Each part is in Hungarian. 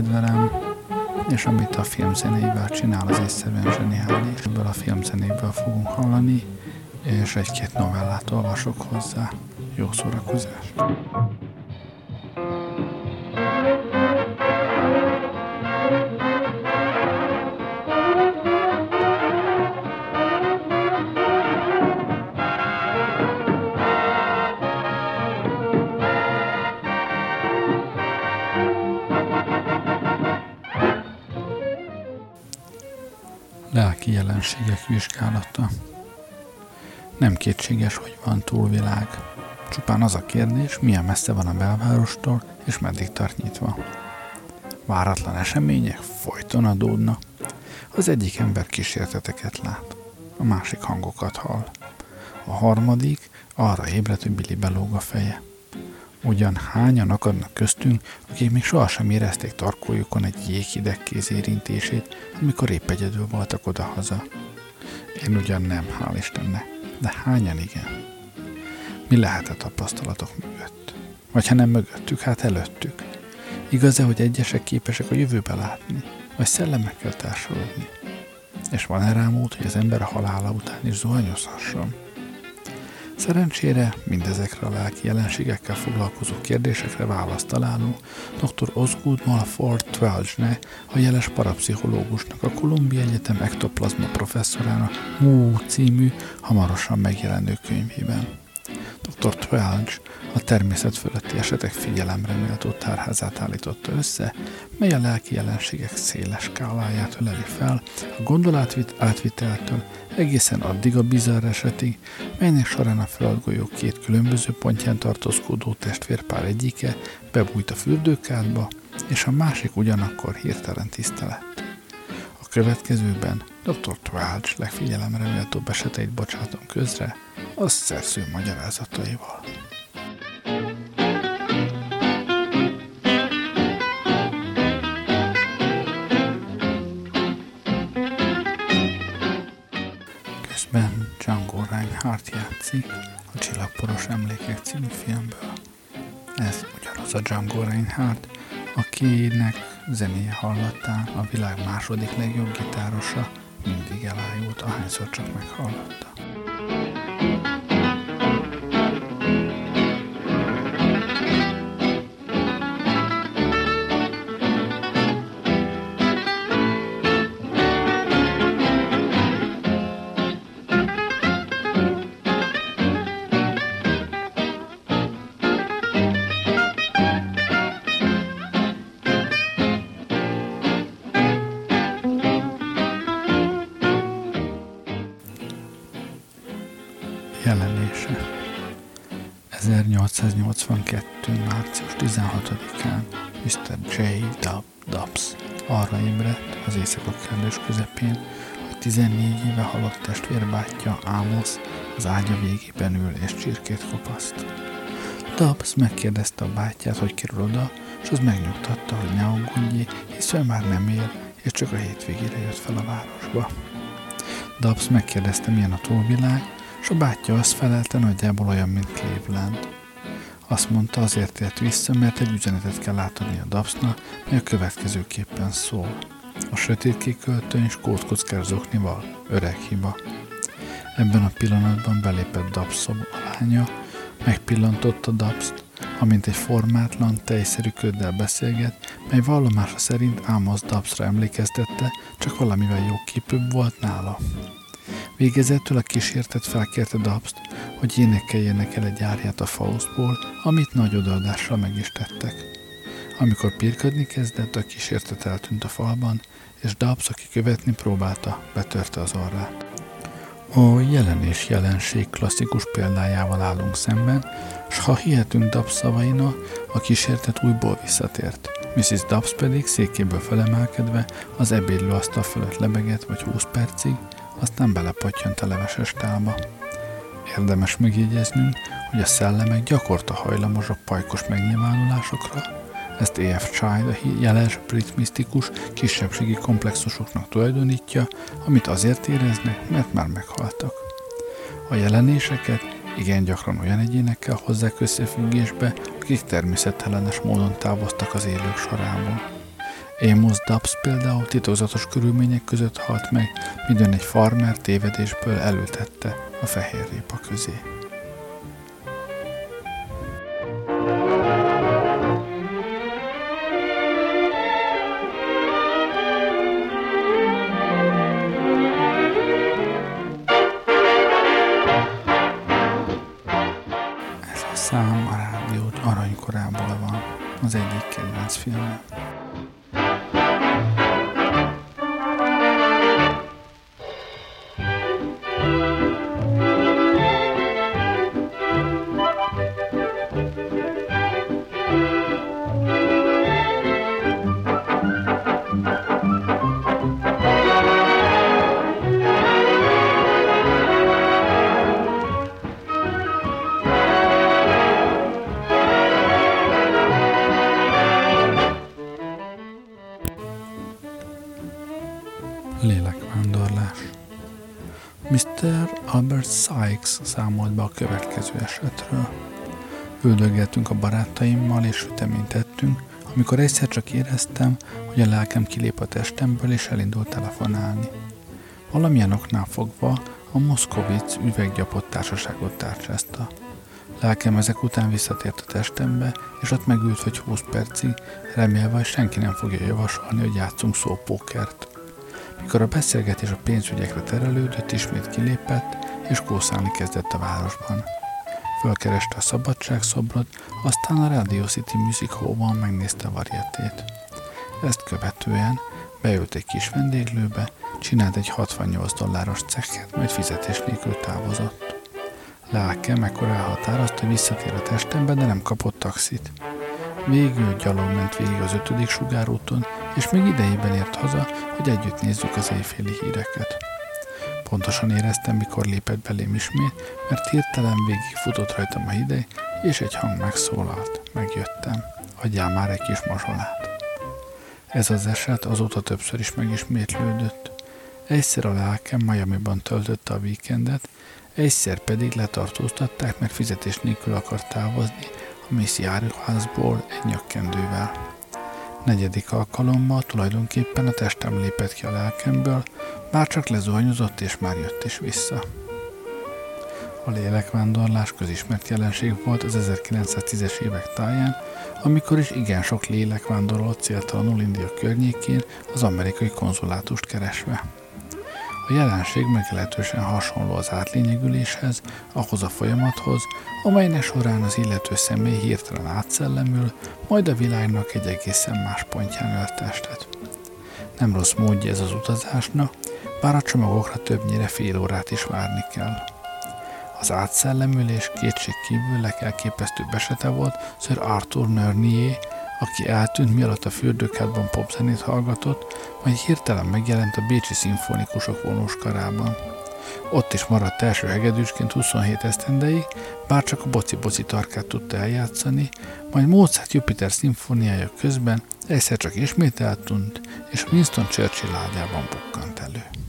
kedvelem, és amit a filmzenével csinál, az egyszerűen zseniális. Ebből a filmzenéből fogunk hallani, és egy-két novellát olvasok hozzá. Jó szórakozás! Jelenségek vizsgálata. Nem kétséges, hogy van túlvilág. Csupán az a kérdés, milyen messze van a belvárostól, és meddig tart nyitva. Váratlan események folyton adódnak. Az egyik ember kísérteteket lát, a másik hangokat hall. A harmadik arra ébred, hogy Billy belóg a feje. Ugyan hányan akadnak köztünk, akik még sohasem érezték tarkójukon egy jéghideg kéz érintését, amikor épp egyedül voltak odahaza. Én ugyan nem, hál' Istennek, de hányan igen? Mi lehet a tapasztalatok mögött? Vagy ha nem mögöttük, hát előttük. Igaz-e, hogy egyesek képesek a jövőbe látni, vagy szellemekkel társalogni? És van-e rá mód, hogy az ember a halála után is zuhanyozhasson? Szerencsére mindezekre a lelki jelenségekkel foglalkozó kérdésekre választ találó dr. Osgood Malford Twelge a jeles parapszichológusnak a Columbia Egyetem ektoplazma professzorának Mú című, hamarosan megjelenő könyvében. Dr. Twelge a természet fölötti esetek figyelemre méltó tárházát állította össze, mely a lelki jelenségek széles skáláját öleli fel, a gondolat átviteltől egészen addig a bizarr esetig, melynek során a földgolyó két különböző pontján tartózkodó testvérpár egyike bebújt a fürdőkádba, és a másik ugyanakkor hirtelen tiszta lett. A következőben Dr. Twelge legfigyelemre méltóbb eseteit bocsátom közre, az szerző magyarázataival. Közben Django Reinhardt játszik a Csillagporos Emlékek című filmből. Ez ugyanaz a Django Reinhardt, akinek zenéje hallottán a világ második legjobb gitárosa mindig elájult, ahányszor csak meghallotta. Dubs megkérdezte a bátyját, hogy kerül oda, és az megnyugtatta, hogy ne aggódjé, hiszen már nem él, és csak a hétvégére jött fel a városba. Dubs megkérdezte, milyen a túlvilág, és a bátyja azt felelte nagyjából olyan, mint Cleveland. Azt mondta, azért ért vissza, mert egy üzenetet kell átadni a Dapsnak, mely a következőképpen szól. A sötét kiköltőn és kódkockás zoknival. Öreg hiba. Ebben a pillanatban belépett Dabs lánya, megpillantotta Dabst, amint egy formátlan, tejszerű köddel beszélget, mely vallomása szerint Amos Dabsra emlékeztette, csak valamivel jóképűbb volt nála. Végezettől a kísértet felkérte Dabst, hogy énekeljenek el egy árját a Faustból, amit nagy odaadással meg is tettek. Amikor pirkadni kezdett, a kísértet eltűnt a falban, és Dabs, aki követni próbálta, betörte az orrát. A jelenés jelenség klasszikus példájával állunk szemben, s ha hihetünk Dubs szavaina, a kísértet újból visszatért. Mrs. Dubs pedig székéből felemelkedve az asztal fölött lebegett vagy 20 percig, aztán belepattyant a leveses tálba. Érdemes megjegyeznünk, hogy a szellemek gyakorta hajlamosak pajkos megnyilvánulásokra, ezt E.F. Child a jeles brit misztikus kisebbségi komplexusoknak tulajdonítja, amit azért éreznek, mert már meghaltak. A jelenéseket igen gyakran olyan egyénekkel hozzák összefüggésbe, akik természetelenes módon távoztak az élők sorából. Amos Dubs például titokzatos körülmények között halt meg, midőn egy farmer tévedésből elültette a fehér répa közé. Egyik kedvenc filmem. Sykes számolt be a következő esetről. Üldögéltünk a barátaimmal és süteményt tettünk, amikor egyszer csak éreztem, hogy a lelkem kilép a testemből és elindult telefonálni. Valamilyen oknál fogva a Moszkovic üveggyapott társaságot tárcsázta. Lelkem ezek után visszatért a testembe, és ott megült vagy 20 percig, remélve, hogy senki nem fogja javasolni, hogy játszunk szópókert. Mikor a beszélgetés a pénzügyekre terelődött, ismét kilépett, és kószálni kezdett a városban. Fölkereste a szabadságszobrot, aztán a Radio City Music Hall-ban megnézte a varietét. Ezt követően beült egy kis vendéglőbe, csinált egy 68 dolláros cekket, majd fizetés nélkül távozott. Lelke mekkor elhatározta, visszatér a testembe, de nem kapott taxit. Végül gyalog ment végig az ötödik sugárúton, és még idejében ért haza, hogy együtt nézzük az éjféli híreket. Pontosan éreztem, mikor lépett belém ismét, mert hirtelen végig futott rajtam a hideg, és egy hang megszólalt. Megjöttem. Adjál már egy kis mazsolát. Ez az eset azóta többször is megismétlődött. Egyszer a lelkem Miami-ban töltötte a víkendet, egyszer pedig letartóztatták, mert fizetés nélkül akart távozni a Missy áruházból egy nyakkendővel. Negyedik alkalommal tulajdonképpen a testem lépett ki a lelkemből, bár csak lezuhanyozott és már jött is vissza. A lélekvándorlás közismert jelenség volt az 1910-es évek táján, amikor is igen sok lélek vándorolt céltalanul India környékén az amerikai konzulátust keresve. A jelenség meglehetősen hasonló az átlényegüléshez, ahhoz a folyamathoz, amelynek során az illető személy hirtelen átszellemül, majd a világnak egy egészen más pontján ölt testet. Nem rossz módja ez az utazásnak, bár a csomagokra többnyire fél órát is várni kell. Az átszellemülés kétség kívül legelképesztőbb esete volt Sir Arthur Nörnier, aki eltűnt mielőtt a fürdőkádban popzenét hallgatott, majd hirtelen megjelent a Bécsi szimfonikusok vonóskarában. Ott is maradt első hegedűsként 27 esztendeig, bár csak a boci-boci tarkát tudta eljátszani, majd Mozart Jupiter szimfóniája közben egyszer csak ismét eltűnt, és Winston Churchill ágyában bukkant elő.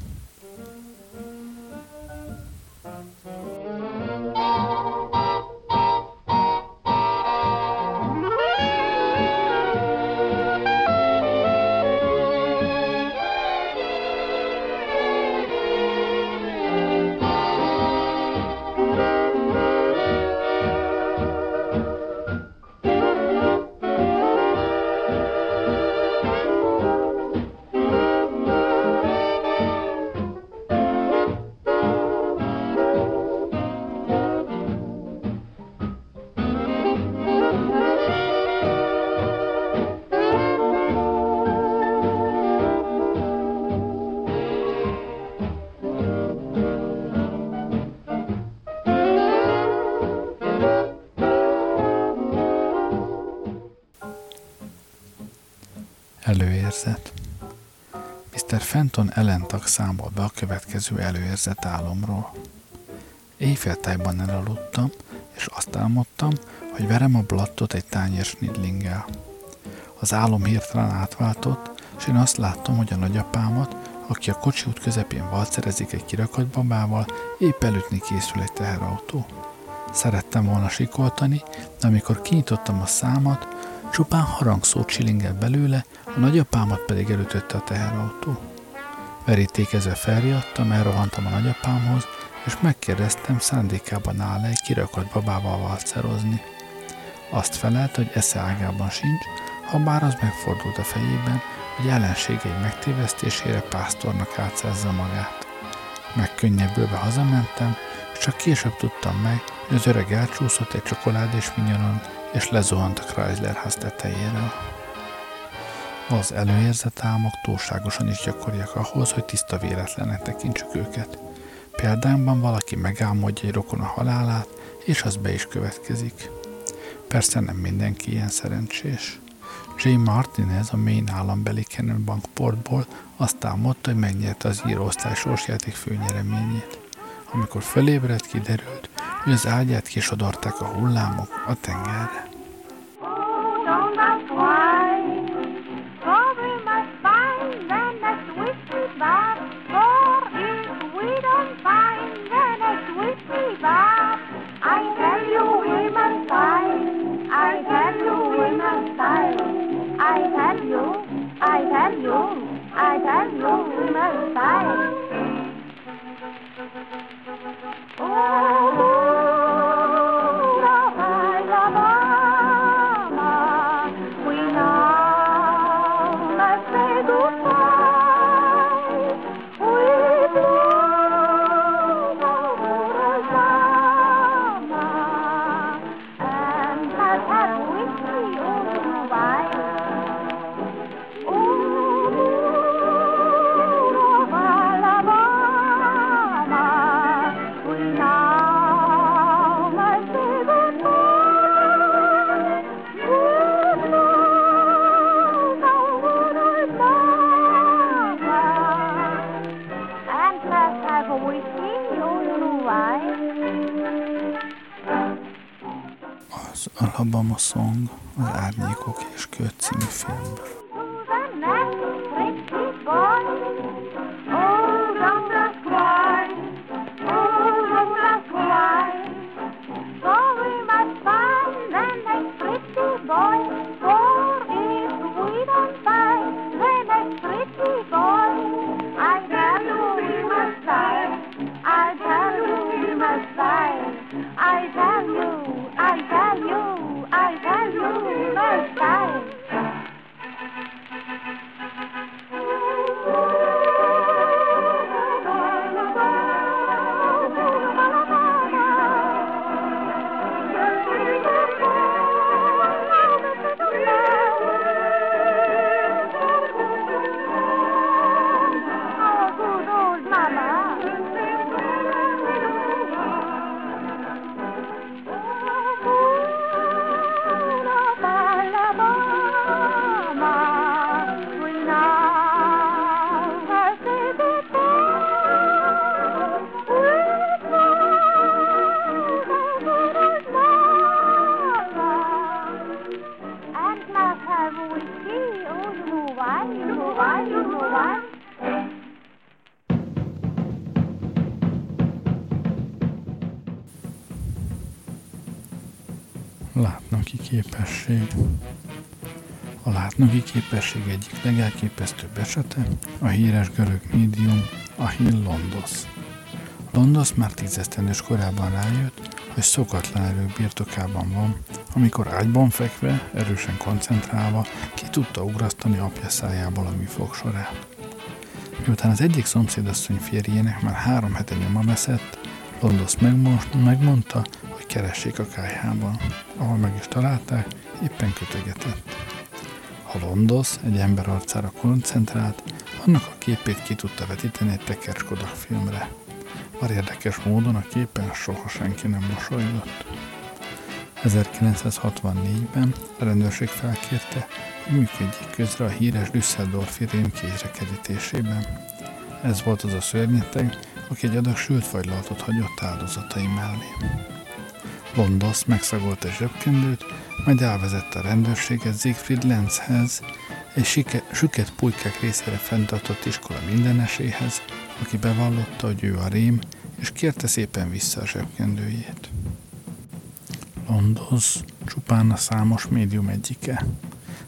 Előérzet. Mr. Fenton ellentak számol be a következő előérzet álomról. Éjféltájban elaludtam, és azt álmodtam, hogy verem a blattot egy tányér snidlinggel. Az álom hirtelen átváltott, és én azt láttam, hogy a nagyapámat, aki a kocsi út közepén valcerezik egy kirakat babával, épp elütni készül egy teherautó. Szerettem volna sikoltani, de amikor kinyitottam a számat, csupán harangszó csilingel belőle, a nagyapámat pedig elütötte a teherautó. Verítékezve felriadtam, elrohantam a nagyapámhoz, és megkérdeztem, szándékában áll egy kirakott babával valcerozni. Azt felelt, hogy esze ágában sincs, ha bár az megfordult a fejében, hogy ellenségei megtévesztésére pásztornak átszázza magát. Megkönnyebbülve hazamentem, és csak később tudtam meg, hogy az öreg elcsúszott egy csokoládés minyonon, és lezuhant a Chrysler ház tetejéről. Az előérzett álmok túlságosan is gyakoriak ahhoz, hogy tiszta véletlenek tekintsük őket. Példámban valaki megálmodja egy a halálát, és az be is következik. Persze nem mindenki ilyen szerencsés. J. Martinez a Maine állambeli Cannon Bank portból azt álmodta, hogy megnyerte az íróosztály sorsjáték főnyereményét. Amikor fölébredt, kiderült, hogy az ágyát kisodorták a hullámok a tengerre. Alabama Song az Árnyékok és Köt című filmből. Képesség. A látnoki képesség egyik legelképesztőbb esete a híres görög médium, a Hill Londos. Londos már tízesztendős korában rájött, hogy szokatlan erő birtokában van, amikor ágyban fekve, erősen koncentrálva ki tudta ugrasztani apja szájából a műfog sorát. Miután az egyik szomszédasszony férjének már három hete nyoma veszett, Londos megmondta, keressék a kájhában. Ahol meg is találták, éppen kötögetett. Ha Londos egy ember arcára koncentrált, annak a képét ki tudta vetíteni egy tekercskodak filmre. Már érdekes módon a képen soha senki nem mosolygott. 1964-ben a rendőrség felkérte, hogy működjék közre a híres Düsseldorfi rém kézrekerítésében. Ez volt az a szörnyeteg, aki egy adag sült fagylaltot hagyott áldozatai mellé. Londos megszagolt egy zsebkendőt, majd elvezette a rendőrséget Siegfried Lenzhez, egy sike, süket pulykák részére fenntartott iskola mindeneséhez, aki bevallotta, hogy ő a rém, és kérte szépen vissza a zsebkendőjét. Londos csupán a számos médium egyike.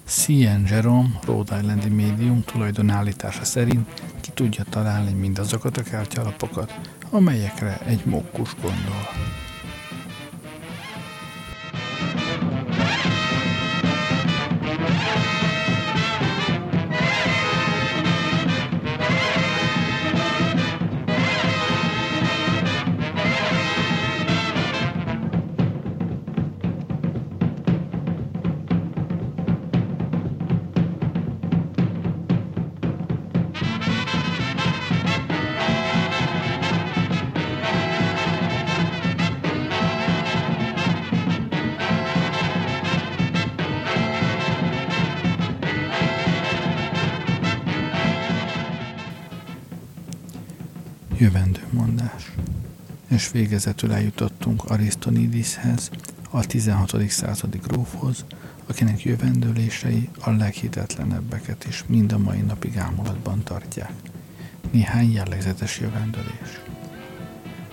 C.N. Jerome, Rhode Islandi médium tulajdonállítása szerint ki tudja találni mindazokat a kártyalapokat, amelyekre egy mókus gondol. Végezetül eljutottunk Arisztonidishez, a 16. századi grófhoz, akinek jövendőlései a leghitetlenebbeket is mind a mai napig ámulatban tartják. Néhány jellegzetes jövendőlés.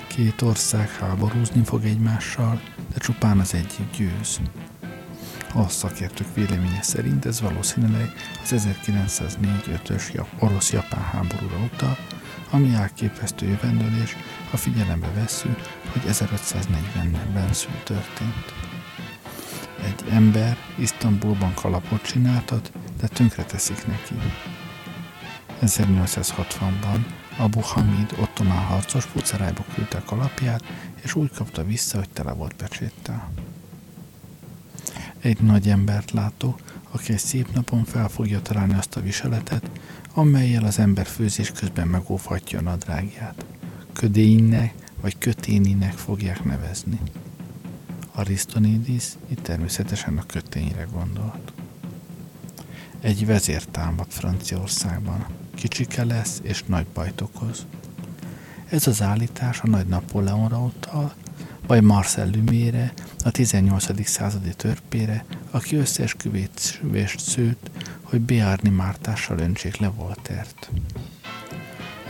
Két ország háborúzni fog egymással, de csupán az egyik győz. A szakértők véleménye szerint ez valószínűleg az 1904-5-ös orosz-japán háborúra utal, ami elképesztő jövendőlés, ha figyelembe vesszük, hogy 1540-ben szült történt. Egy ember Isztambulban kalapot csináltat, de tönkre teszik neki. 1860-ban Abu Hamid ottomán harcos pucerájba küldte a kalapját, és úgy kapta vissza, hogy tele volt pecséttel. Egy nagy embert látó, aki egy szép napon fel fogja találni azt a viseletet, amelyel az ember főzés közben megóvhatja a nadrágját. Ködéinnek vagy köténinek fogják nevezni. Arisztonidis itt természetesen a kötényre gondolt. Egy vezér támad Franciaországban. Kicsike lesz és nagy bajt okoz. Ez az állítás a nagy Napóleonra utal, vagy Marcel Lumére, a 18. századi törpére, aki összeesküvést szőtt, hogy Beárni Mártással öntsék le Voltert.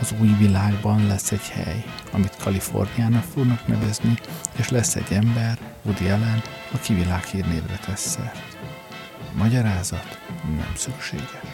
Az új világban lesz egy hely, amit Kaliforniának fognak nevezni, és lesz egy ember, Woody Allen, aki világhírnévre tesz szert. Magyarázat nem szükséges.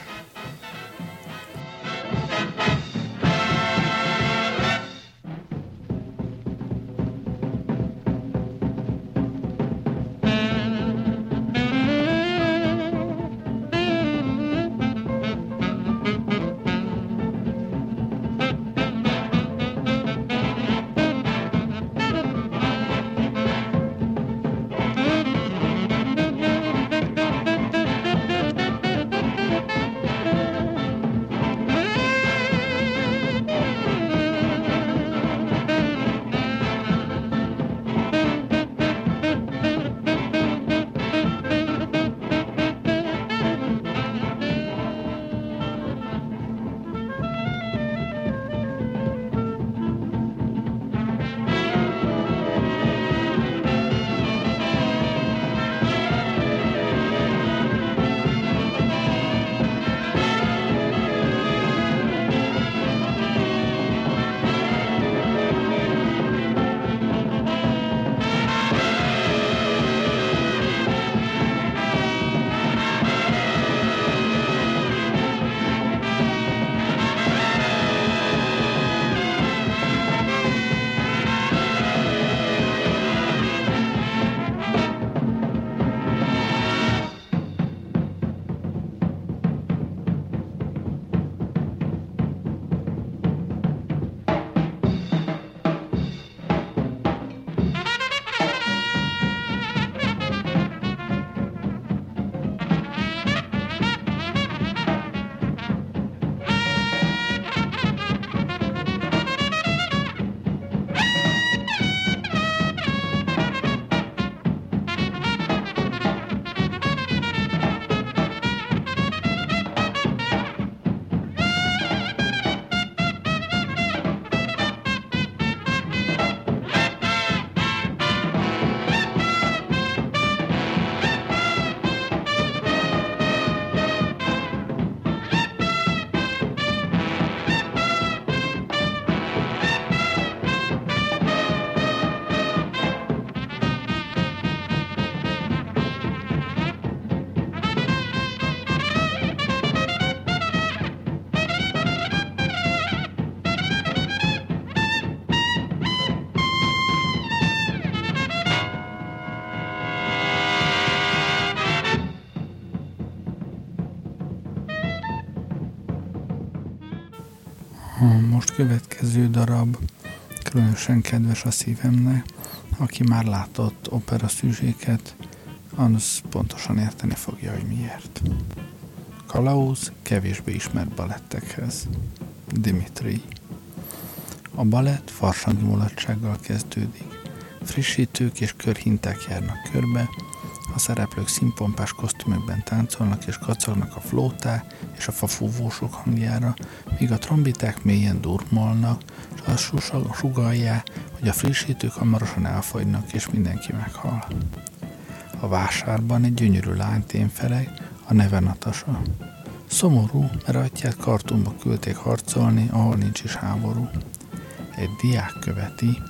Következő darab különösen kedves a szívemnek. Aki már látott opera szűzséket, az pontosan érteni fogja, hogy miért. Kalauz kevésbé ismert balettekhez. Dimitri. A balett farsangi mulatsággal kezdődik. Frissítők és körhinták járnak körbe, a szereplők színpompás kosztümökben táncolnak és kacagnak a flóták és a fafúvósok hangjára, míg a trombiták mélyen durmolnak, és azt sugalják, hogy a frissítők hamarosan elfogynak, és mindenki meghal. A vásárban egy gyönyörű lány témfeleg, a neve Natasa. Szomorú, mert atyát kartumba küldték harcolni, ahol nincs is háború. Egy diák követi,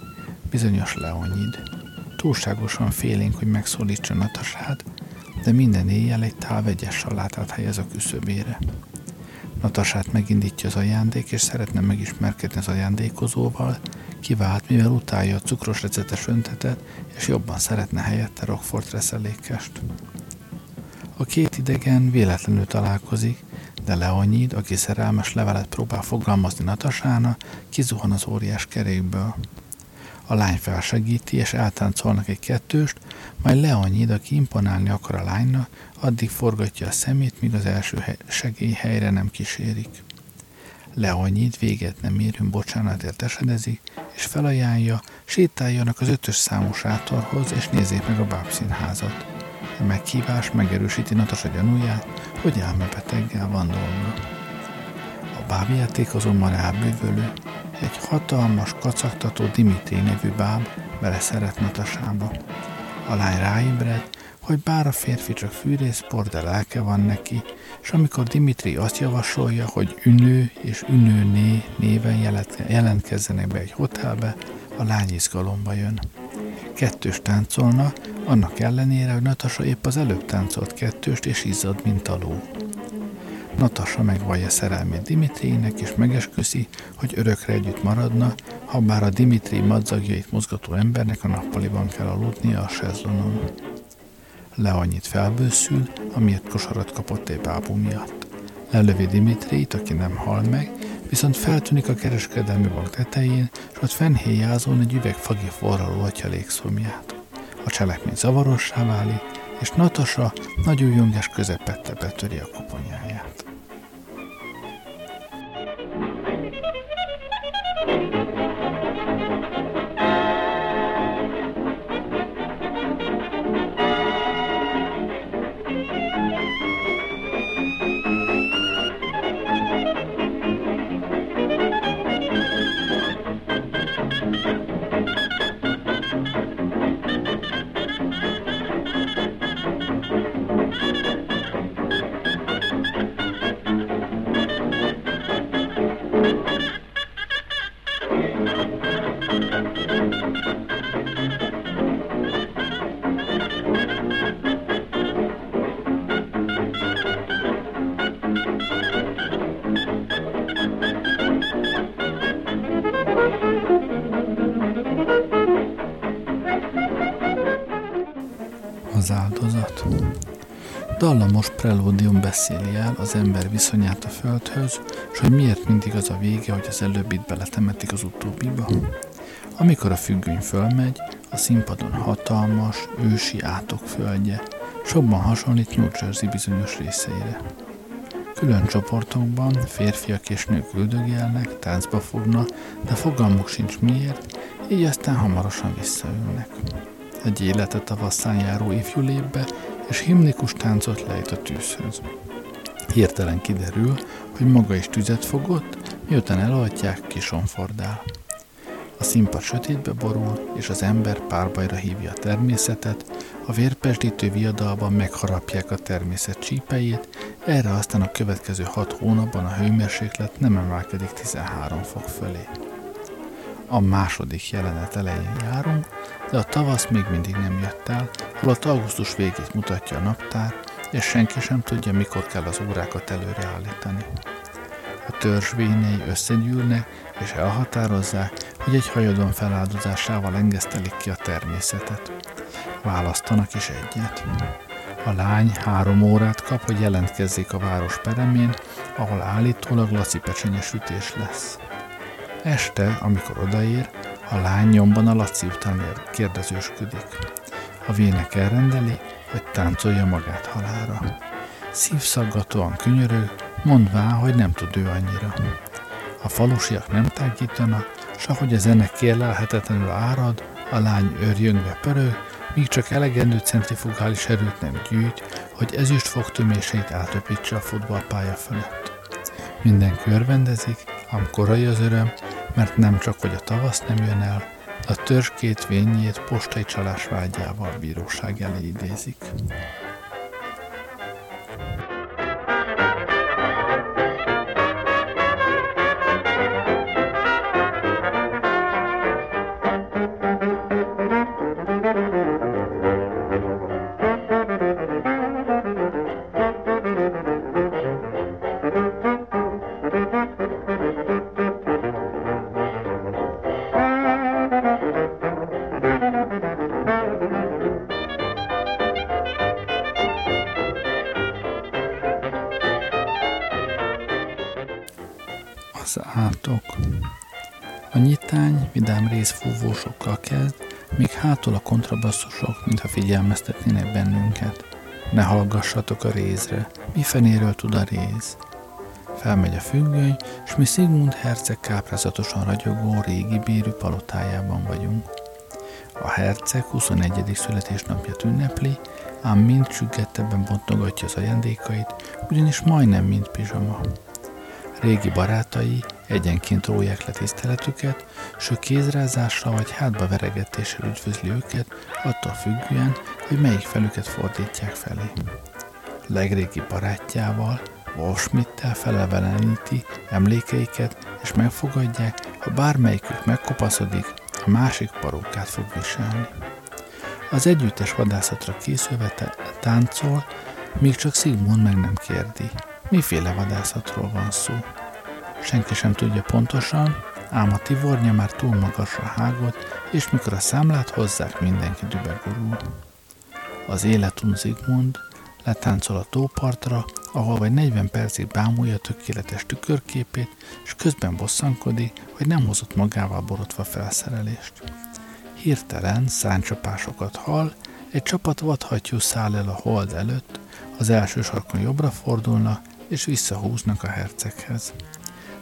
bizonyos Leonid. Túlságosan félénk, hogy megszólítsa Natasát, de minden éjjel egy tál vegyes salátát helyez a küszöbére. Natasát megindítja az ajándék, és szeretne megismerkedni az ajándékozóval, kivált, mivel utálja a cukros recetes öntetet, és jobban szeretne helyette Rockford reszelékest. A két idegen véletlenül találkozik, de Leonid, aki szerelmes levelet próbál fogalmazni Natasána, kizuhan az óriás kerékből. A lány felsegíti, és eltáncolnak egy kettőst, majd Leonid, aki imponálni akar a lánynak, addig forgatja a szemét, míg az első segélyhelyre nem kísérik. Leonid véget nem érünk bocsánatért esedezik, és felajánlja, sétáljanak az ötös számú sátorhoz, és nézzék meg a bábszínházat. A meghívás megerősíti Natasa gyanúját, hogy elmebeteggel van dolga. A bábjáték azonban elbűvölő, egy hatalmas, kacagtató Dimitri nevű báb beleszeret Natasába. A lány ráébred, hogy bár a férfi csak fűrészpor, de lelke van neki, és amikor Dimitri azt javasolja, hogy Ünő és Ünőné néven jelentkezzenek be egy hotelbe, a lány izgalomba jön. Kettős táncolna, annak ellenére, hogy Natasa épp az előbb táncolt kettőst, és izzad, mint a ló. Natasa megvallja szerelmét Dimitrinek, és megesküszi, hogy örökre együtt maradna, ha bár a Dimitri madzagjait mozgató embernek a nappaliban kell aludnia a sezlonon. Le annyit felbőszül, amiért kosarat kapott egy bábú miatt. Lelövi Dimitrit, aki nem hal meg, viszont feltűnik a kereskedelmi bank tetején, és ott fennhéjázón egy üveg fagi forraló atya légszomját. A cselekmény zavarossá válik, és Natasa nagy újongás közepette betöri a koponyáját. Prelódium beszéli el az ember viszonyát a földhöz, és hogy miért mindig az a vége, hogy az előbbit beletemetik az utóbbiba. Amikor a függöny fölmegy, a színpadon hatalmas, ősi átok földje, sokban hasonlít New Jersey bizonyos részeire. Külön csoportokban férfiak és nők üldögélnek, táncba fognak, de fogalmuk sincs miért, így aztán hamarosan visszaülnek. Egy életet tavasszán járó ifjú lép be, és himnikus táncot lejt a tűzhöz. Hirtelen kiderül, hogy maga is tüzet fogott, miután elaltják, kisonfordál. A színpad sötétbe borul, és az ember párbajra hívja a természetet, a vérpesdítő viadalban megharapják a természet csípejét, erre aztán a következő hat hónapban a hőmérséklet nem emelkedik 13 fok fölé. A második jelenet elején járunk, de a tavasz még mindig nem jött el, holott augusztus végét mutatja a naptár, és senki sem tudja, mikor kell az órákat előreállítani. A törzsvényei összegyűlnek, és elhatározzák, hogy egy hajadon feláldozásával engesztelik ki a természetet. Választanak is egyet. A lány három órát kap, hogy jelentkezzék a város peremén, ahol állítólag laci sütés lesz. Este, amikor odaér, a lány nyomban a Laci után kérdezősködik. A vének elrendeli, hogy táncolja magát halára. Szívszaggatóan könyörög, mondvá, hogy nem tud ő annyira. A falusiak nem tágítanak, s ahogy a zene kérlelhetetlenül árad, a lány őrjöngve pörög, míg csak elegendő centrifugális erőt nem gyűjt, hogy ezüst fogtöméseit átöpítse a futballpálya fölött. Minden körvendezik, ám korai az öröm, mert nem csak, hogy a tavasz nem jön el, a törzskét vényét postai csalás vágyával bíróság elé idézik. Figyelmeztetnének bennünket. Ne hallgassatok a rézre, mi fenéről tud a réz? Felmegy a függöny, és mi Sigmund herceg káprázatosan ragyogó régi bérű palotájában vagyunk. A herceg 21. születésnapját ünnepli, ám mind csüggettebben bontogatja az ajándékait, ugyanis majdnem mind pizsama. Régi barátai egyenként róják le tiszteletüket, s ő kézrázással vagy hátba veregetéssel üdvözli őket, attól függően, hogy melyik felüket fordítják felé. Legrégi barátjával, Wolfschmidt-tel feleveleníti emlékeiket, és megfogadják, ha bármelyikük megkopaszodik, a másik parókát fog viselni. Az együttes vadászatra készülve táncol, míg csak Sigmund meg nem kérdi, miféle vadászatról van szó. Senki sem tudja pontosan, ám a tivornya már túl magasra hágott, és mikor a számlát hozzák, mindenki dübegurul. Az életun Zigmund letáncol a tópartra, ahol vagy 40 percig bámulja a tökéletes tükörképét, és közben bosszankodik, hogy nem hozott magával borotva felszerelést. Hirtelen száncsapásokat hall, egy csapat vadhattyú száll el a hold előtt, az első sarkon jobbra fordulnak, és visszahúznak a herceghez.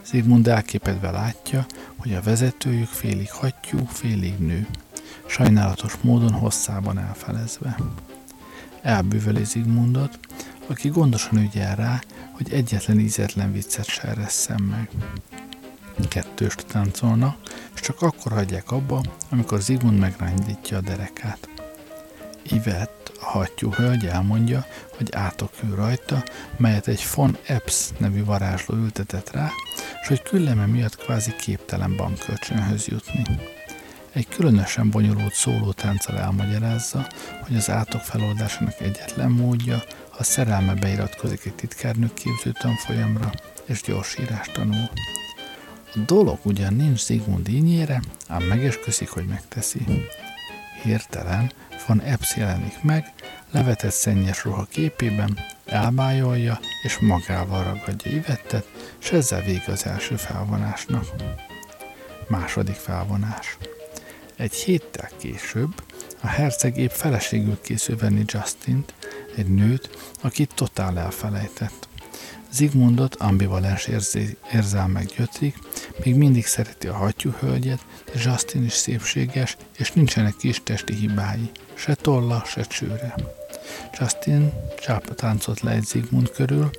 Zigmund elképedve látja, hogy a vezetőjük félig hattyú, félig nő, sajnálatos módon hosszában elfelezve. Elbűveli Zigmundot, aki gondosan ügyel rá, hogy egyetlen ízetlen viccet se eresszen meg. Kettőst táncolnak, és csak akkor hagyják abba, amikor Zigmund megrányítja a derekát. Ivett, a hattyú hölgy elmondja, hogy átokül rajta, melyet egy von Epps nevű varázsló ültetett rá, és hogy külleme miatt kvázi képtelen bankkölcsönhöz jutni. Egy különösen bonyolult szólótánccal elmagyarázza, hogy az átok feloldásának egyetlen módja, ha szerelme beiratkozik egy titkárnő képző tanfolyamra, és gyors írást tanul. A dolog ugyan nincs Zigmund ínyére, ám megesküszik, hogy megteszi. Hirtelen van Epps jelenik meg, levetett szennyes ruha képében, elbájolja és magával ragadja Ivettet, és ezzel vége az első felvonásnak. Második felvonás. Egy héttel később a herceg épp feleségül készül venni Justint, egy nőt, akit totál elfelejtett. Zigmundot ambivalens érzelmek gyötrik, még mindig szereti a hattyú hölgyet, de Justin is szépséges, és nincsenek kis testi hibái, se tolla, se csőre. Justin csápa táncot le Zigmund körül,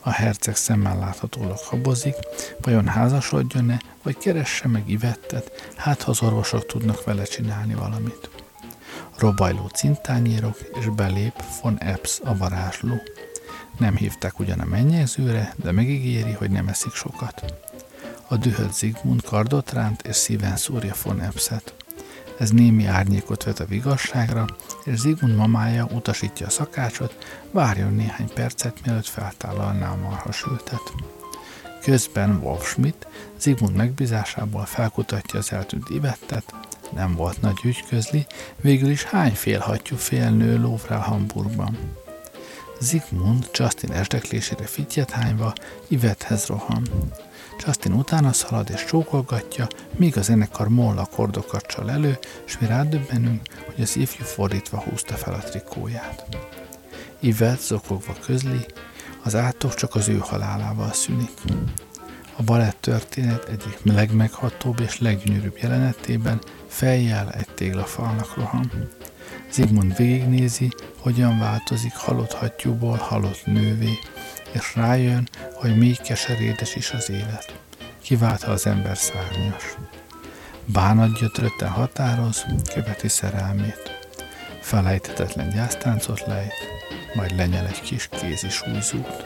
a herceg szemmel láthatólag habozik, vajon házasodjon-e, vagy keresse meg Ivettet, hát ha az orvosok tudnak vele csinálni valamit. Robajló cintányérok, és belép von Epps a varázsló. Nem hívták ugyan a mennyezőre, de megígéri, hogy nem eszik sokat. A dühött Zigmund kardot ránt, és szíven szúrja von Eppset. Ez némi árnyékot vet a vigasságra, és Zigmund mamája utasítja a szakácsot, várjon néhány percet, mielőtt feltállalná a marhasültet. Közben Wolf Schmidt Zigmund megbízásából felkutatja az eltűnt Ivettet, nem volt nagy ügy közli, végül is hány félhattyú félnő lóvrál Hamburgban. Zigmund Justin esdeklésére fityet hányva Ivethez rohan. Justin utána szalad és csókolgatja, míg a zenekar moll akkordokat csal elő, és mi rádöbbenünk, hogy az ifjú fordítva húzta fel a trikóját. Yvette zokogva közli, az átok csak az ő halálával szűnik. A balett történet egyik legmeghatóbb és leggyönyörűbb jelenetében fejjel egy téglafalnak roham. Zigmund végignézi, hogyan változik halott hattyúból halott nővé, és rájön, hogy még keserédes is az élet. Kiváltha az ember szárnyas. Bánat gyötrötten határoz, követi szerelmét. Felejthetetlen gyásztáncot lejt, majd lenyel egy kis kézi súlyzót.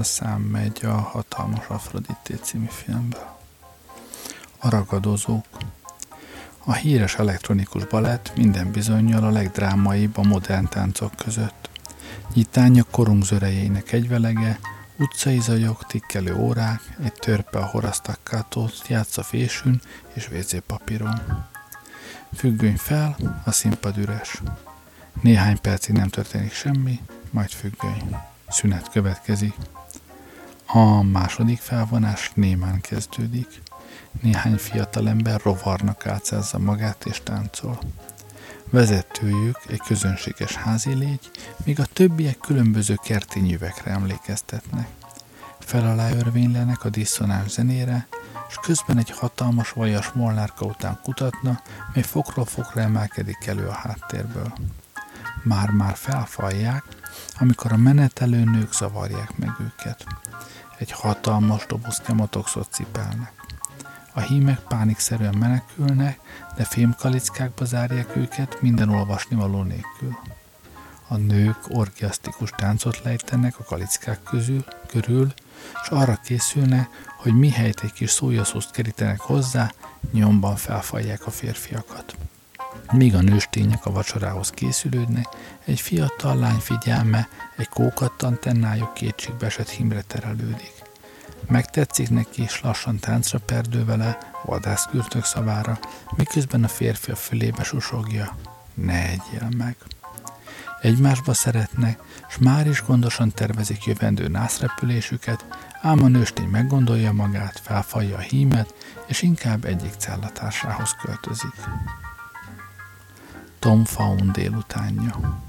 A szám megy a Hatalmas Afrodité című filmből. A ragadozók. A híres elektronikus balett minden bizonyal a legdrámaibb a modern táncok között. Nyitánya korunk zörejének egyvelege, utcai zajok, tikkelő órák, egy törpe a horasztakkátót játsz a fésűn és WC papíron. Függöny fel, a színpad üres. Néhány percig nem történik semmi, majd függöny. Szünet következik. A második felvonás némán kezdődik. Néhány fiatalember rovarnak átszázza magát és táncol. Vezetőjük egy közönséges házi légy, míg a többiek különböző kertényüvekre emlékeztetnek. Fel alá örvénylenek a diszonáns zenére, és közben egy hatalmas vajas molnárka után kutatna, mely fokról fokra emelkedik elő a háttérből. Már-már felfalják, amikor a menetelő nők zavarják meg őket. Egy hatalmas doboz kemotoxot cipelnek. A hímek pánikszerűen menekülnek, de fémkalickákba zárják őket minden olvasnivaló nélkül. A nők orgiasztikus táncot lejtenek a kalickák közül, körül, és arra készülnek, hogy mihelyt egy kis szójaszószt kerítenek hozzá, nyomban felfalják a férfiakat. Míg a nőstények a vacsorához készülődnek, egy fiatal lány figyelme egy kókadt antennájuk kétségbeesett himre terelődik. Megtetszik neki, és lassan táncra perdő vele, vadászkürtök szavára, miközben a férfi a fülébe susogja. Ne egyél meg! Egymásba szeretnek, s már is gondosan tervezik jövendő nászrepülésüket, ám a nőstény meggondolja magát, felfalja a hímet, és inkább egyik cellatársához költözik. Tom Faun délutánja.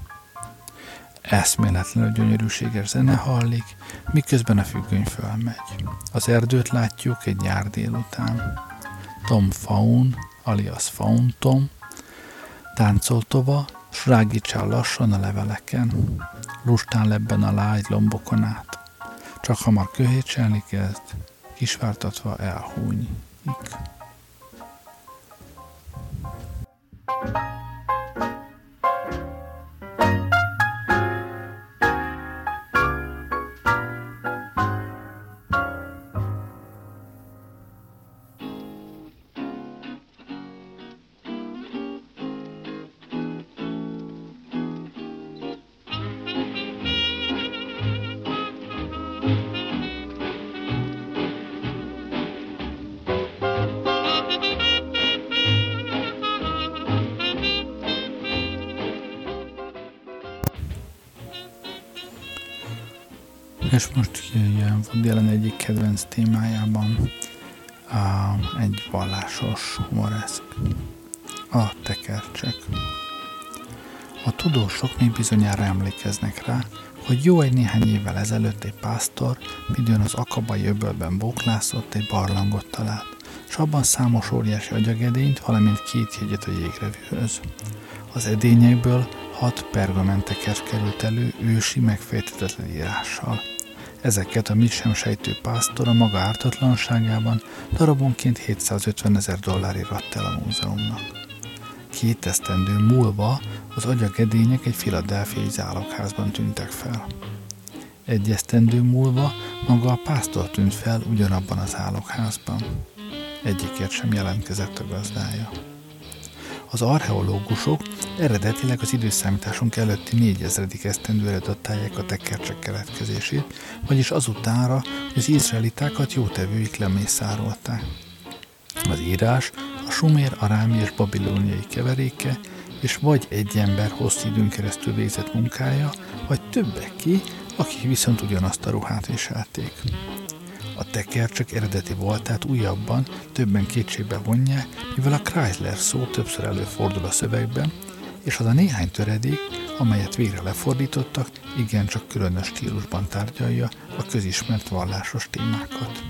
Eszméletlenül gyönyörűséges zene hallik, miközben a függöny fölmegy. Az erdőt látjuk egy nyár délután. Tom Faun, alias Faun Tom, táncol tova, s rágítsál lassan a leveleken. Lustán lebben a lágy lombokon át. Csak hamar köhétselni kezd, kisvártatva elhúnyik. Kedvenc témájában a, egy vallásos humoreszk. A tekercsek. A tudósok még bizonyára emlékeznek rá, hogy jó egy néhány évvel ezelőtt egy pásztor midőn az akabai öbölben bóklászott egy barlangot talált, és abban számos óriási agyagedényt, valamint két jegyet a jégrevűhöz. Az edényekből hat pergamentekes került elő ősi megfejtetetlen írással – Ezeket a mit sem sejtő pásztor a maga ártatlanságában darabonként 750 ezer dollárért adta el a múzeumnak. Két esztendő múlva az agyagedények egy filadelfiai zálogházban tűntek fel. Egy esztendő múlva maga a pásztor tűnt fel ugyanabban az álokházban. Egyikért sem jelentkezett a gazdája. Az archeológusok eredetileg az időszámításunk előtti négyezredik esztendőre datálják a tekercsek keletkezését, vagyis azutánra, hogy az izraelitákat jótevőik lemészárolták. Az írás a sumér, arámi és babilóniai keveréke, és vagy egy ember hosszú időn keresztül végzett munkája, vagy többeké, akik viszont ugyanazt a ruhát viselték. A tekercsek eredeti voltát újabban többen kétségbe vonják, mivel a Chrysler szó többször előfordul a szövegben, és az a néhány töredék, amelyet végre lefordítottak, igencsak különös stílusban tárgyalja a közismert vallásos témákat.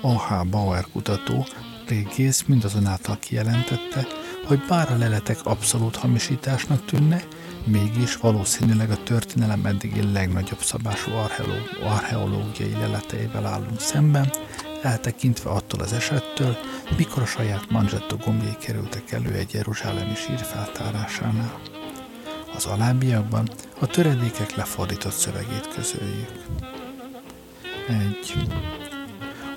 A.H. Bauer kutató régész mindazonáltal kijelentette, hogy bár a leletek abszolút hamisításnak tűnnek, mégis valószínűleg a történelem eddigi legnagyobb szabású archeológiai leleteivel állunk szemben, eltekintve attól az esettől, mikor a saját Mangetto gombjai kerültek elő egy jeruzsálemi sír feltárásánál. Az alábbiakban a töredékek lefordított szövegét közöljük. 1.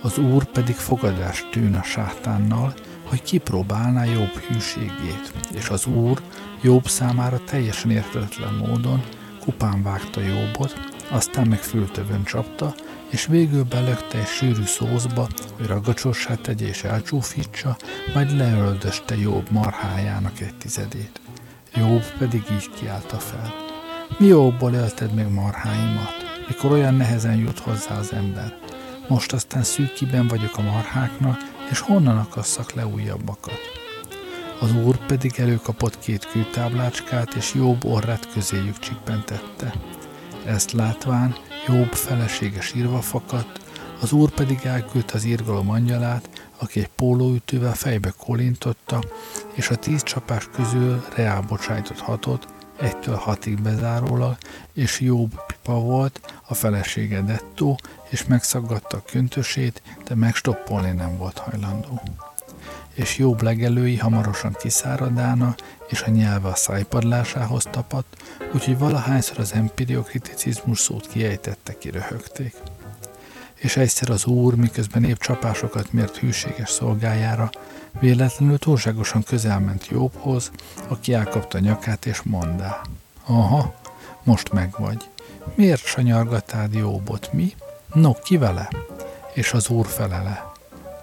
Az úr pedig fogadást tűn a sátánnal, hogy kipróbálná jobb hűségét, és az úr Jobb számára teljesen értetlen módon kupán vágta Jobbot, aztán meg fültövön csapta, és végül belökte egy sűrű szózba, hogy ragacsossá tegye és elcsúfítsa, majd leöldöste Jobb marhájának egy tizedét. Jobb pedig így kiállta fel. Mi jobból élted meg marháimat, mikor olyan nehezen jut hozzá az ember? Most aztán szűkiben vagyok a marháknak, és honnan akasszak le újabbakat? Az úr pedig előkapott két kőtáblácskát, és Jobb orrát közéjük csippentette. Ezt látván Jobb felesége sírva fakadt, az úr pedig elküldte az írgalom angyalát, aki egy pólóütővel fejbe kolintotta, és a tíz csapás közül reálbocsájtott hatot, egytől hatig bezárólag, és Jobb pipa volt, a felesége dettó, és megszaggatta a köntösét, de megstoppolni nem volt hajlandó és jobb legelői hamarosan kiszáradána, és a nyelve a szájpadlásához tapadt, úgyhogy valahányszor az empiriokriticizmus szót kiejtette, kiröhögték. És egyszer az úr, miközben épp csapásokat mért hűséges szolgájára, véletlenül túlságosan közel ment Jobbhoz, aki elkapta nyakát és mondá. Aha, most meg vagy. Miért sanyargatád Jobbot, mi? No, ki vele? És az úr felele.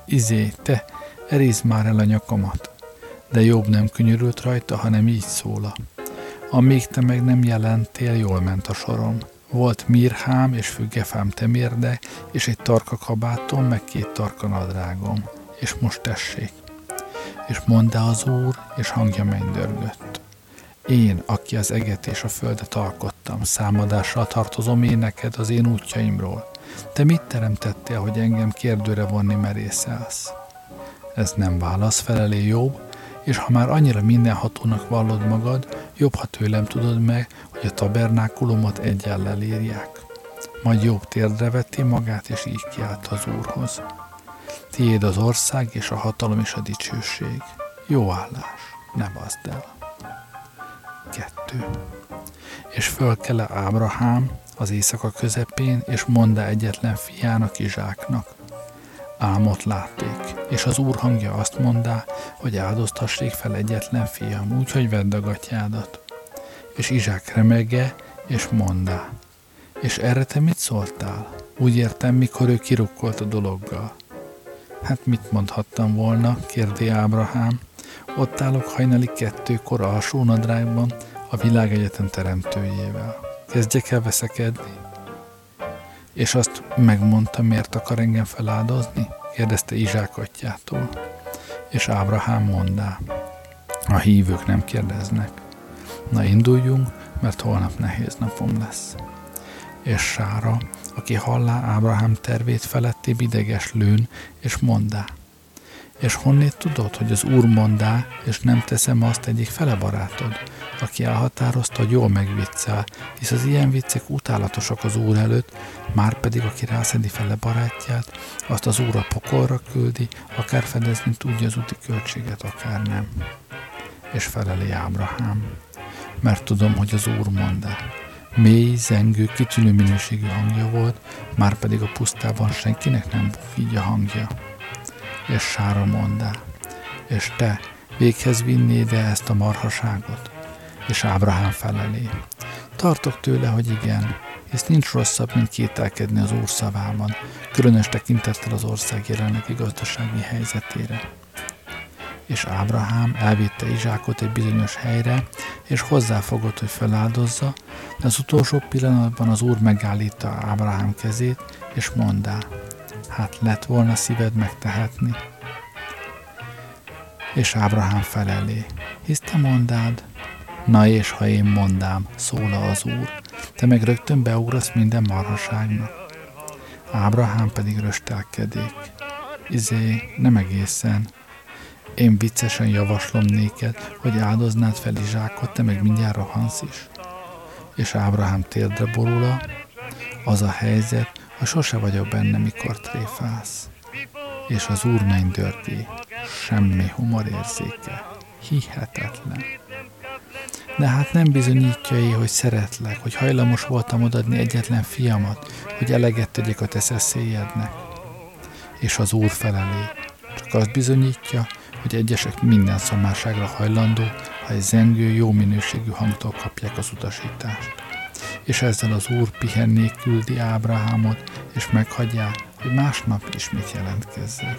Izé, te, Erizd már el a nyakamat. De jobb nem könyörült rajta, hanem így szóla. Amíg te meg nem jelentél, jól ment a sorom. Volt mirhám és függefám temérde, és egy tarka kabátom, meg két tarka nadrágom. És most tessék. És mondta az úr, és hangja mennydörgött. Én, aki az eget és a földet alkottam, számadással tartozom én neked az én útjaimról. Te mit teremtettél, hogy engem kérdőre vonni merészelsz? Ez nem válasz, felelé jobb, és ha már annyira mindenhatónak vallod magad, jobb, ha tőlem tudod meg, hogy a tabernákulumot egyellel írják. Majd jobb térdre vetti magát, és így kiállt az Úrhoz. Tiéd az ország, és a hatalom, és a dicsőség. Jó állás, ne bazd el. Kettő. És fölkele Ábrahám az éjszaka közepén, és mondta egyetlen fiának, Izsáknak álmot látték, és az úr hangja azt mondá, hogy áldoztassék fel egyetlen fiam, úgyhogy vedd a gatyádat. És Izsák remege, és mondá. És erre te mit szóltál? Úgy értem, mikor ő kirukkolt a dologgal. Hát mit mondhattam volna, kérdi Ábrahám. Ott állok hajnali kettőkor alsó nadrágban, a világegyetem teremtőjével. Kezdjek el veszekedni? És azt megmondta, miért akar engem feláldozni? kérdezte Izsák atyától. És Ábrahám mondá, a hívők nem kérdeznek. Na induljunk, mert holnap nehéz napom lesz. És Sára, aki hallá Ábrahám tervét feletti bideges lőn, és mondá, és honnét tudod, hogy az Úr mondá, és nem teszem azt egyik fele barátod, aki elhatározta, hogy jól megviccel, hisz az ilyen viccek utálatosak az Úr előtt, már pedig aki rászedi fele barátját, azt az Úr a pokolra küldi, akár fedezni tudja az úti költséget, akár nem. És feleli Ábrahám, mert tudom, hogy az Úr mondá. Mély, zengő, kitűnő minőségű hangja volt, már pedig a pusztában senkinek nem buk így a hangja és sára mondá. És te, Véghez vinni ide ezt a marhaságot? És Ábrahám felelé. Tartok tőle, hogy igen, hisz nincs rosszabb, mint kételkedni az Úr szavában, különös tekintettel az ország jelenlegi gazdasági helyzetére. És Ábrahám elvitte Izsákot egy bizonyos helyre, és hozzáfogott, hogy feláldozza, de az utolsó pillanatban az Úr megállítta Ábrahám kezét, és mondá, hát lett volna szíved megtehetni. És Ábrahám felelé, hisz te mondád, na és ha én mondám, szóla az Úr, te meg rögtön beugrasz minden marhaságnak. Ábrahám pedig röstelkedik. Izé, nem egészen. Én viccesen javaslom néked, hogy áldoznád fel Izsákot, te meg mindjárt rohansz is. És Ábrahám térdre borula, az a helyzet, hogy sose vagyok benne, mikor tréfálsz. És az úr mennydörgé, semmi humorérzéke, hihetetlen. De hát nem bizonyítja én, hogy szeretlek, hogy hajlamos voltam odadni egyetlen fiamat, hogy eleget tegyek a te szeszélyednek. És az úr felelé. Csak azt bizonyítja, hogy egyesek minden szomárságra hajlandó, ha egy zengő, jó minőségű hangtól kapják az utasítást. És ezzel az úr pihennék küldi Ábrahámot, és meghagyják, hogy másnap ismét jelentkezzék.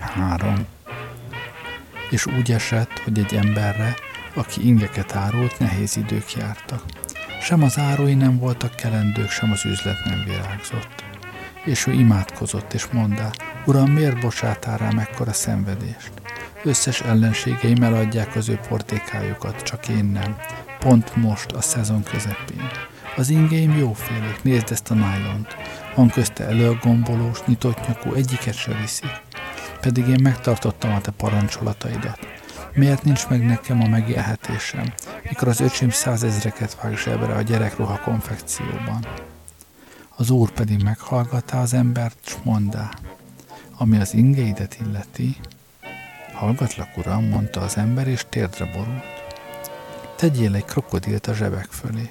3. És úgy esett, hogy egy emberre, aki ingeket árult, nehéz idők jártak. Sem az árói nem voltak kelendők, sem az üzlet nem virágzott. És ő imádkozott, és mondta, Uram, miért bocsátál rám ekkora szenvedést? Összes ellenségeim eladják az ő portékájukat, csak én nem. Pont most, a szezon közepén. Az ingéim jófélék, nézd ezt a nylont. Van közte előgombolós, nyitott nyakú, egyiket se viszi. Pedig én megtartottam a te parancsolataidat. Miért nincs meg nekem a megélhetésem, mikor az öcsém százezreket vág zsebre a gyerekruha konfekcióban? Az úr pedig meghallgatta az embert, s mondá, ami az ingeidet illeti, hallgatlak, uram, mondta az ember, és térdre borult. Tegyél egy krokodilt a zsebek fölé.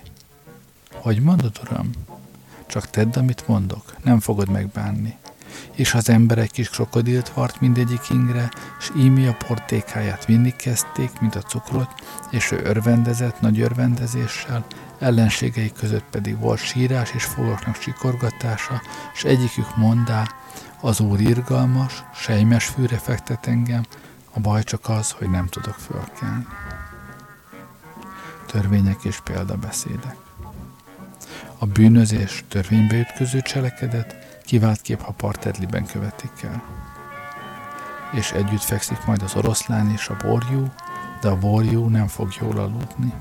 Hogy mondod, uram? Csak tedd, amit mondok, nem fogod megbánni és az emberek kis krokodilt vart mindegyik ingre, és ími a portékáját vinni kezdték, mint a cukrot, és ő örvendezett nagy örvendezéssel, ellenségei között pedig volt sírás és fogoknak sikorgatása, és egyikük mondá, az úr irgalmas, sejmes fűre fektet engem, a baj csak az, hogy nem tudok fölkelni. Törvények és példabeszédek. A bűnözés törvénybe ütköző cselekedet, kép, ha partedliben követik el. És együtt fekszik majd az oroszlán és a borjú, de a borjú nem fog jól aludni.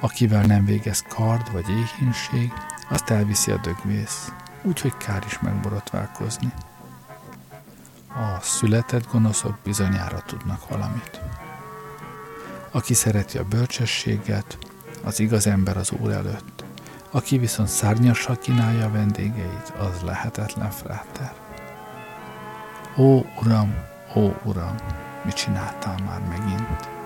Akivel nem végez kard vagy éhínség, azt elviszi a dögvész, úgyhogy kár is megborotválkozni. A született gonoszok bizonyára tudnak valamit. Aki szereti a bölcsességet, az igaz ember az Úr előtt, aki viszont szárnyassal kínálja a vendégeit, az lehetetlen fráter. Ó, Uram, ó, Uram, mit csináltál már megint?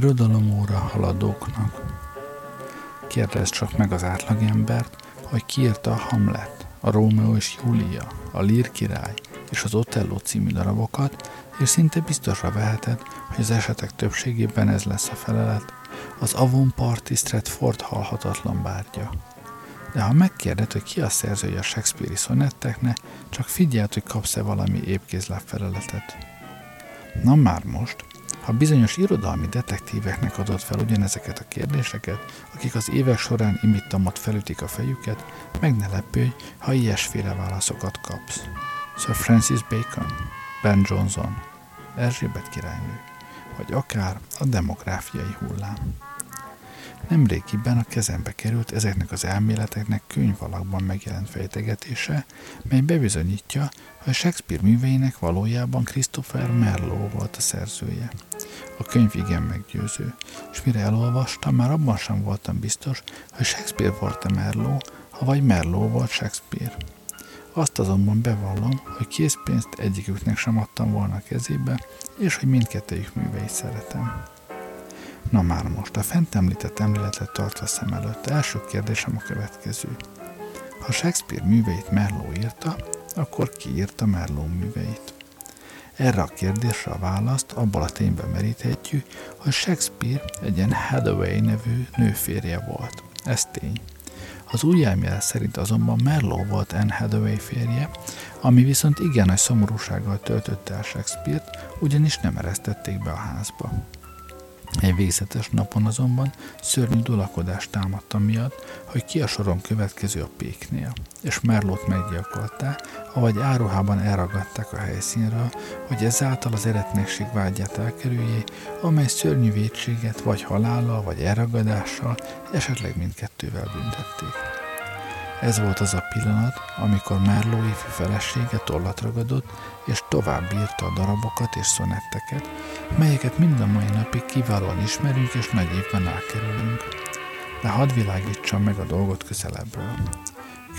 Irodalomóra haladóknak. Kérdezd csak meg az átlagembert, hogy ki írta a Hamlet, a Rómeó és Júlia, a Lír király és az Otello című darabokat, és szinte biztosra veheted, hogy az esetek többségében ez lesz a felelet, az Avon Party Stratford halhatatlan bárgya. De ha megkérded, hogy ki a szerzője a Shakespeare-i szonetteknek, csak figyeld, hogy kapsz-e valami épkézláb feleletet. Na már most, ha bizonyos irodalmi detektíveknek adott fel ugyanezeket a kérdéseket, akik az évek során imittamot felütik a fejüket, meg ne lepődj, ha ilyesféle válaszokat kapsz. Sir Francis Bacon, Ben Johnson, Erzsébet királynő, vagy akár a demográfiai hullám. Nemrégiben a kezembe került ezeknek az elméleteknek könyv alakban megjelent fejtegetése, mely bebizonyítja, hogy Shakespeare műveinek valójában Christopher Merlot volt a szerzője. A könyv igen meggyőző, és mire elolvastam, már abban sem voltam biztos, hogy Shakespeare volt a Merlot, ha vagy Merlot volt Shakespeare. Azt azonban bevallom, hogy készpénzt egyiküknek sem adtam volna a kezébe, és hogy mindkettőjük műveit szeretem. Na már most, a fent említett emléletet tartva szem előtt, első kérdésem a következő. Ha Shakespeare műveit Merló írta, akkor ki írta Merló műveit? Erre a kérdésre a választ abból a tényben meríthetjük, hogy Shakespeare egy ilyen Hathaway nevű nőférje volt. Ez tény. Az új elmélet szerint azonban Merló volt Anne Hathaway férje, ami viszont igen nagy szomorúsággal töltötte el Shakespeare-t, ugyanis nem eresztették be a házba. Egy végzetes napon azonban szörnyű dulakodás támadta miatt, hogy ki a soron következő a péknél, és Merlót meggyilkolták, avagy áruhában elragadták a helyszínről, hogy ezáltal az eretnekség vágyát elkerülje, amely szörnyű vétséget vagy halállal, vagy elragadással, esetleg mindkettővel büntették. Ez volt az a pillanat, amikor Merló ifjú felesége tollat ragadott, és tovább írta a darabokat és szonetteket, melyeket mind a mai napig kiválóan ismerünk és nagy évben elkerülünk. De hadd világítsam meg a dolgot közelebbről.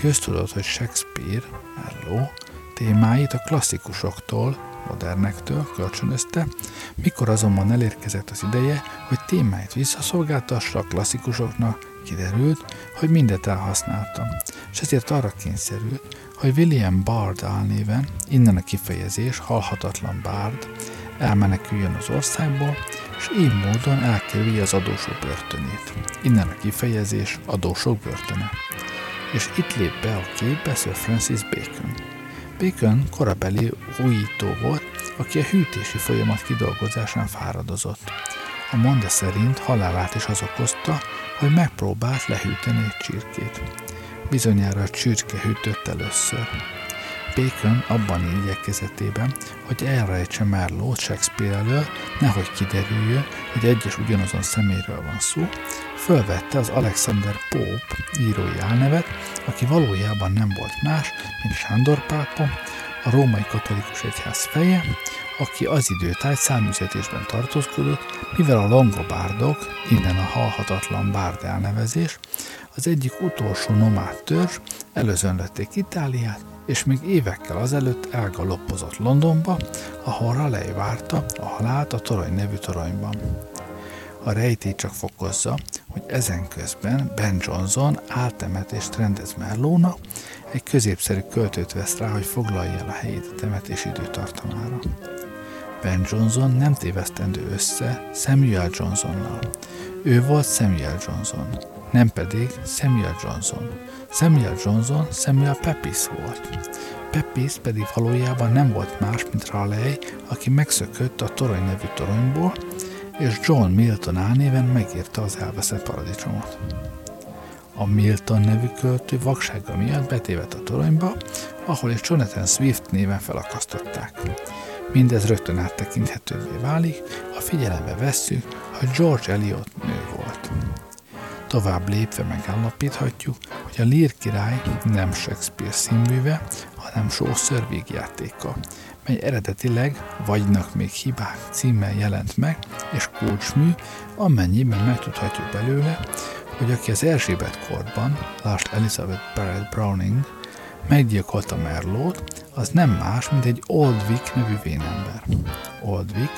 Köztudott, hogy Shakespeare, Merló, témáit a klasszikusoktól, modernektől kölcsönözte, mikor azonban elérkezett az ideje, hogy témáit visszaszolgáltassa a klasszikusoknak, Kiderült, hogy mindet elhasználtam, és ezért arra kényszerült, hogy William Bard álnéven, innen a kifejezés halhatatlan Bard, elmeneküljön az országból, és így módon elkerülje az adósok börtönét. Innen a kifejezés adósok börtöne. És itt lép be a képbe Sir Francis Bacon. Bacon korabeli újító volt, aki a hűtési folyamat kidolgozásán fáradozott. A monda szerint halálát is az okozta, hogy megpróbált lehűteni egy csirkét. Bizonyára a csirke hűtött először. Bacon abban igyekezetében, hogy elrejtse már Lord Shakespeare elől, nehogy kiderüljön, hogy egyes ugyanazon szeméről van szó, fölvette az Alexander Pope írói álnevet, aki valójában nem volt más, mint Sándor pápa, a római katolikus egyház feje, aki az időtájt száműzetésben tartózkodott, mivel a longobárdok, innen a halhatatlan bárd elnevezés, az egyik utolsó nomád törzs, előzönlették Itáliát, és még évekkel azelőtt elgaloppozott Londonba, ahol Raleigh várta a halált a torony nevű toronyban. A rejtély csak fokozza, hogy ezen közben Ben Johnson áltemetést rendez Merlóna, egy középszerű költőt vesz rá, hogy foglalja el a helyét a temetés időtartamára. Ben Johnson nem tévesztendő össze Samuel Johnsonnal. Ő volt Samuel Johnson, nem pedig Samuel Johnson. Samuel Johnson Samuel Pepys volt. Pepys pedig valójában nem volt más, mint Raleigh, aki megszökött a torony nevű toronyból, és John Milton álnéven megírta az elveszett paradicsomot. A Milton nevű költő vaksága miatt betévet a toronyba, ahol is Jonathan Swift néven felakasztották. Mindez rögtön áttekinthetővé válik, ha figyelembe vesszük, hogy George Eliot nő volt. Tovább lépve megállapíthatjuk, hogy a Lír király nem Shakespeare színműve, hanem Chaucer végjátéka, mely eredetileg Vagynak még hibák címmel jelent meg, és kulcsmű, amennyiben megtudhatjuk belőle, hogy aki az Erzsébet korban, lásd Elizabeth Barrett Browning, meggyilkolta Merlót, az nem más, mint egy Oldwick nevű vénember. Oldwick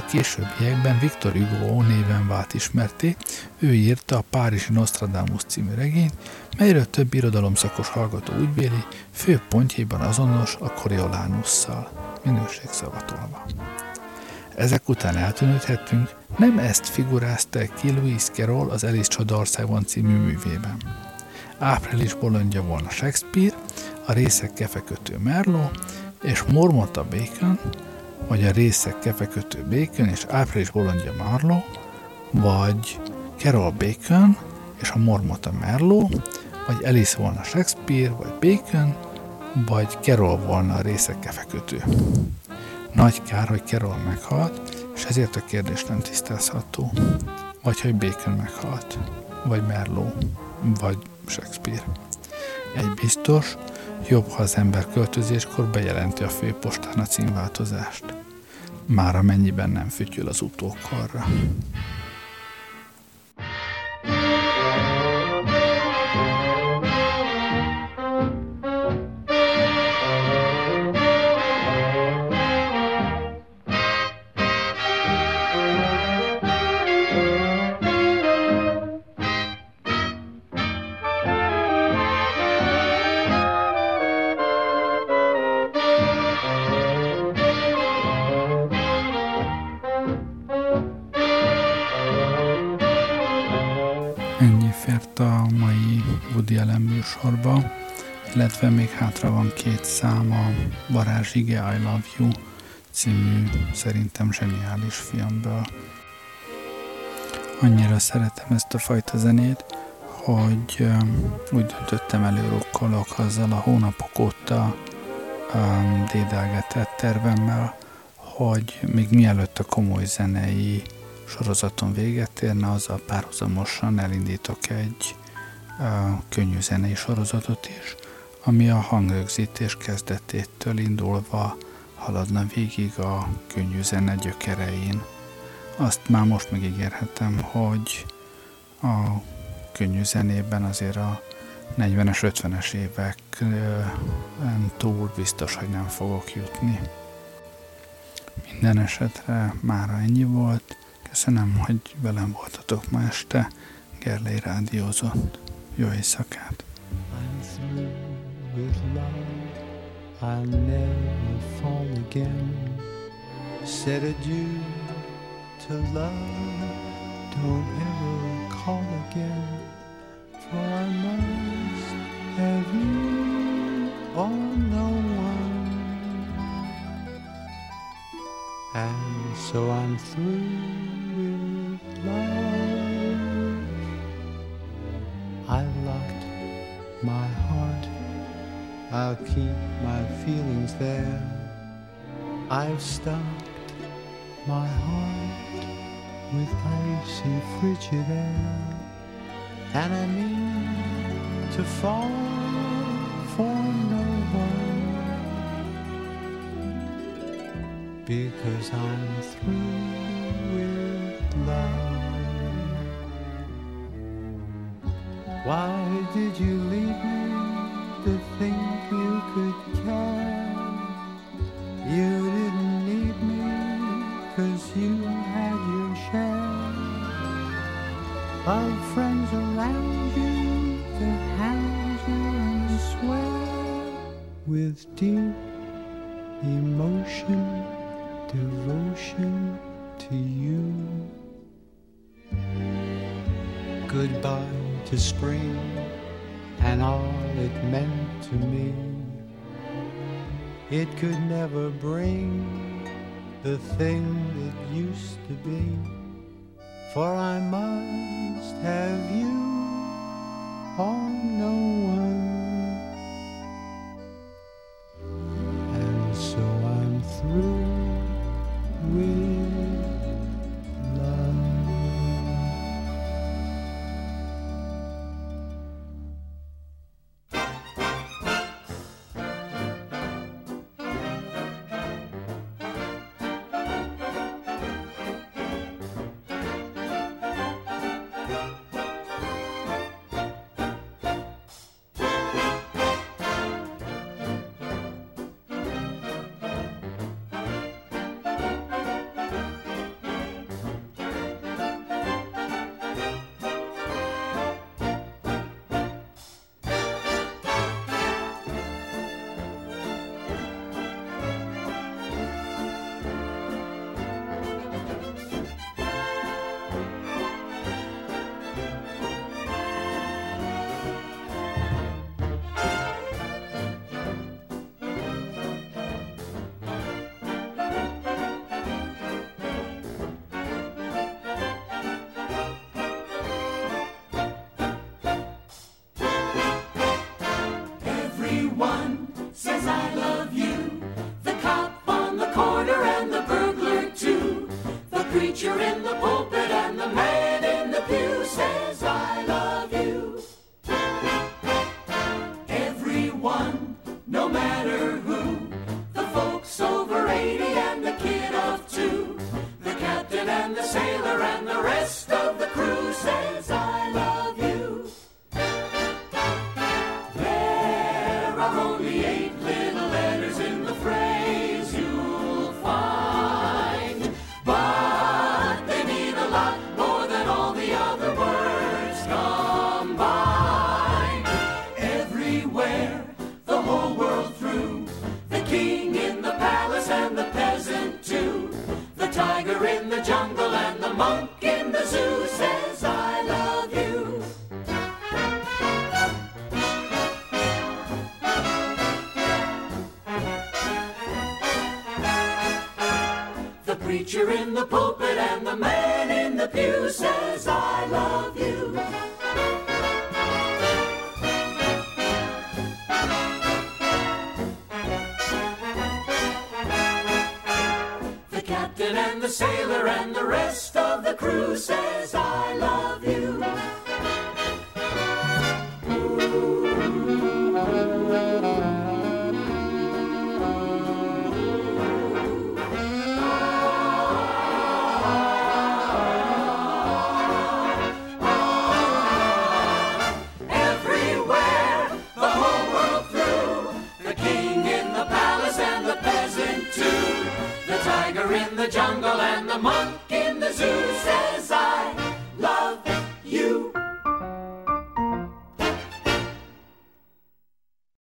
a későbbiekben Victor Hugo néven vált ismerté, ő írta a Párizsi Nostradamus című regényt, melyről több irodalomszakos hallgató úgy véli, fő pontjaiban azonos a Coriolanus-szal, minőség szavatolva. Ezek után eltűnődhetünk, nem ezt figurázta ki Louis Carroll az Alice Csodországban című művében. Április bolondja volna Shakespeare, a részek kefekötő Merlot, és Mormota Bacon, vagy a részek kefekötő Bacon és április bolondja Marlow, vagy Carol Bacon és a Mormota Merlot, vagy Alice volna Shakespeare, vagy Bacon, vagy Carol volna a részek kefekötő. Nagy kár, hogy Carol meghalt, és ezért a kérdés nem tisztázható. Vagy hogy Bacon meghalt, vagy Merlot, vagy Shakespeare. Egy biztos, jobb, ha az ember költözéskor bejelenti a főpostán a címváltozást. Már amennyiben nem fütyül az utókorra. Illetve még hátra van két száma Ige I Love You című szerintem zseniális filmből. Annyira szeretem ezt a fajta zenét, hogy um, úgy döntöttem előrukkolok azzal a hónapok óta um, dédelgetett tervemmel, hogy még mielőtt a komoly zenei sorozaton véget érne, azzal párhuzamosan elindítok egy a könnyű zenei sorozatot is, ami a hangrögzítés kezdetétől indulva haladna végig a könnyű zene gyökerein. Azt már most megígérhetem, hogy a könnyű zenében azért a 40-es, 50-es évek túl biztos, hogy nem fogok jutni. Minden esetre mára ennyi volt. Köszönöm, hogy velem voltatok ma este. Gerlei rádiózott. Jó éjszakát! I'm with love, I'll never fall again. Said adieu to love, don't ever call again. For I must have you or no one. And so I'm through with love. I've locked my heart, I'll keep my feelings there. I've stocked my heart with icy frigid air, and I mean to fall for no one because I'm through with love. Why did you leave me think you could care? You didn't need me cause you had your share of friends around you to hound you and swear with deep emotion, devotion to you. Goodbye to spring and all it meant to me. It could never bring the thing that used to be, for I must have you or no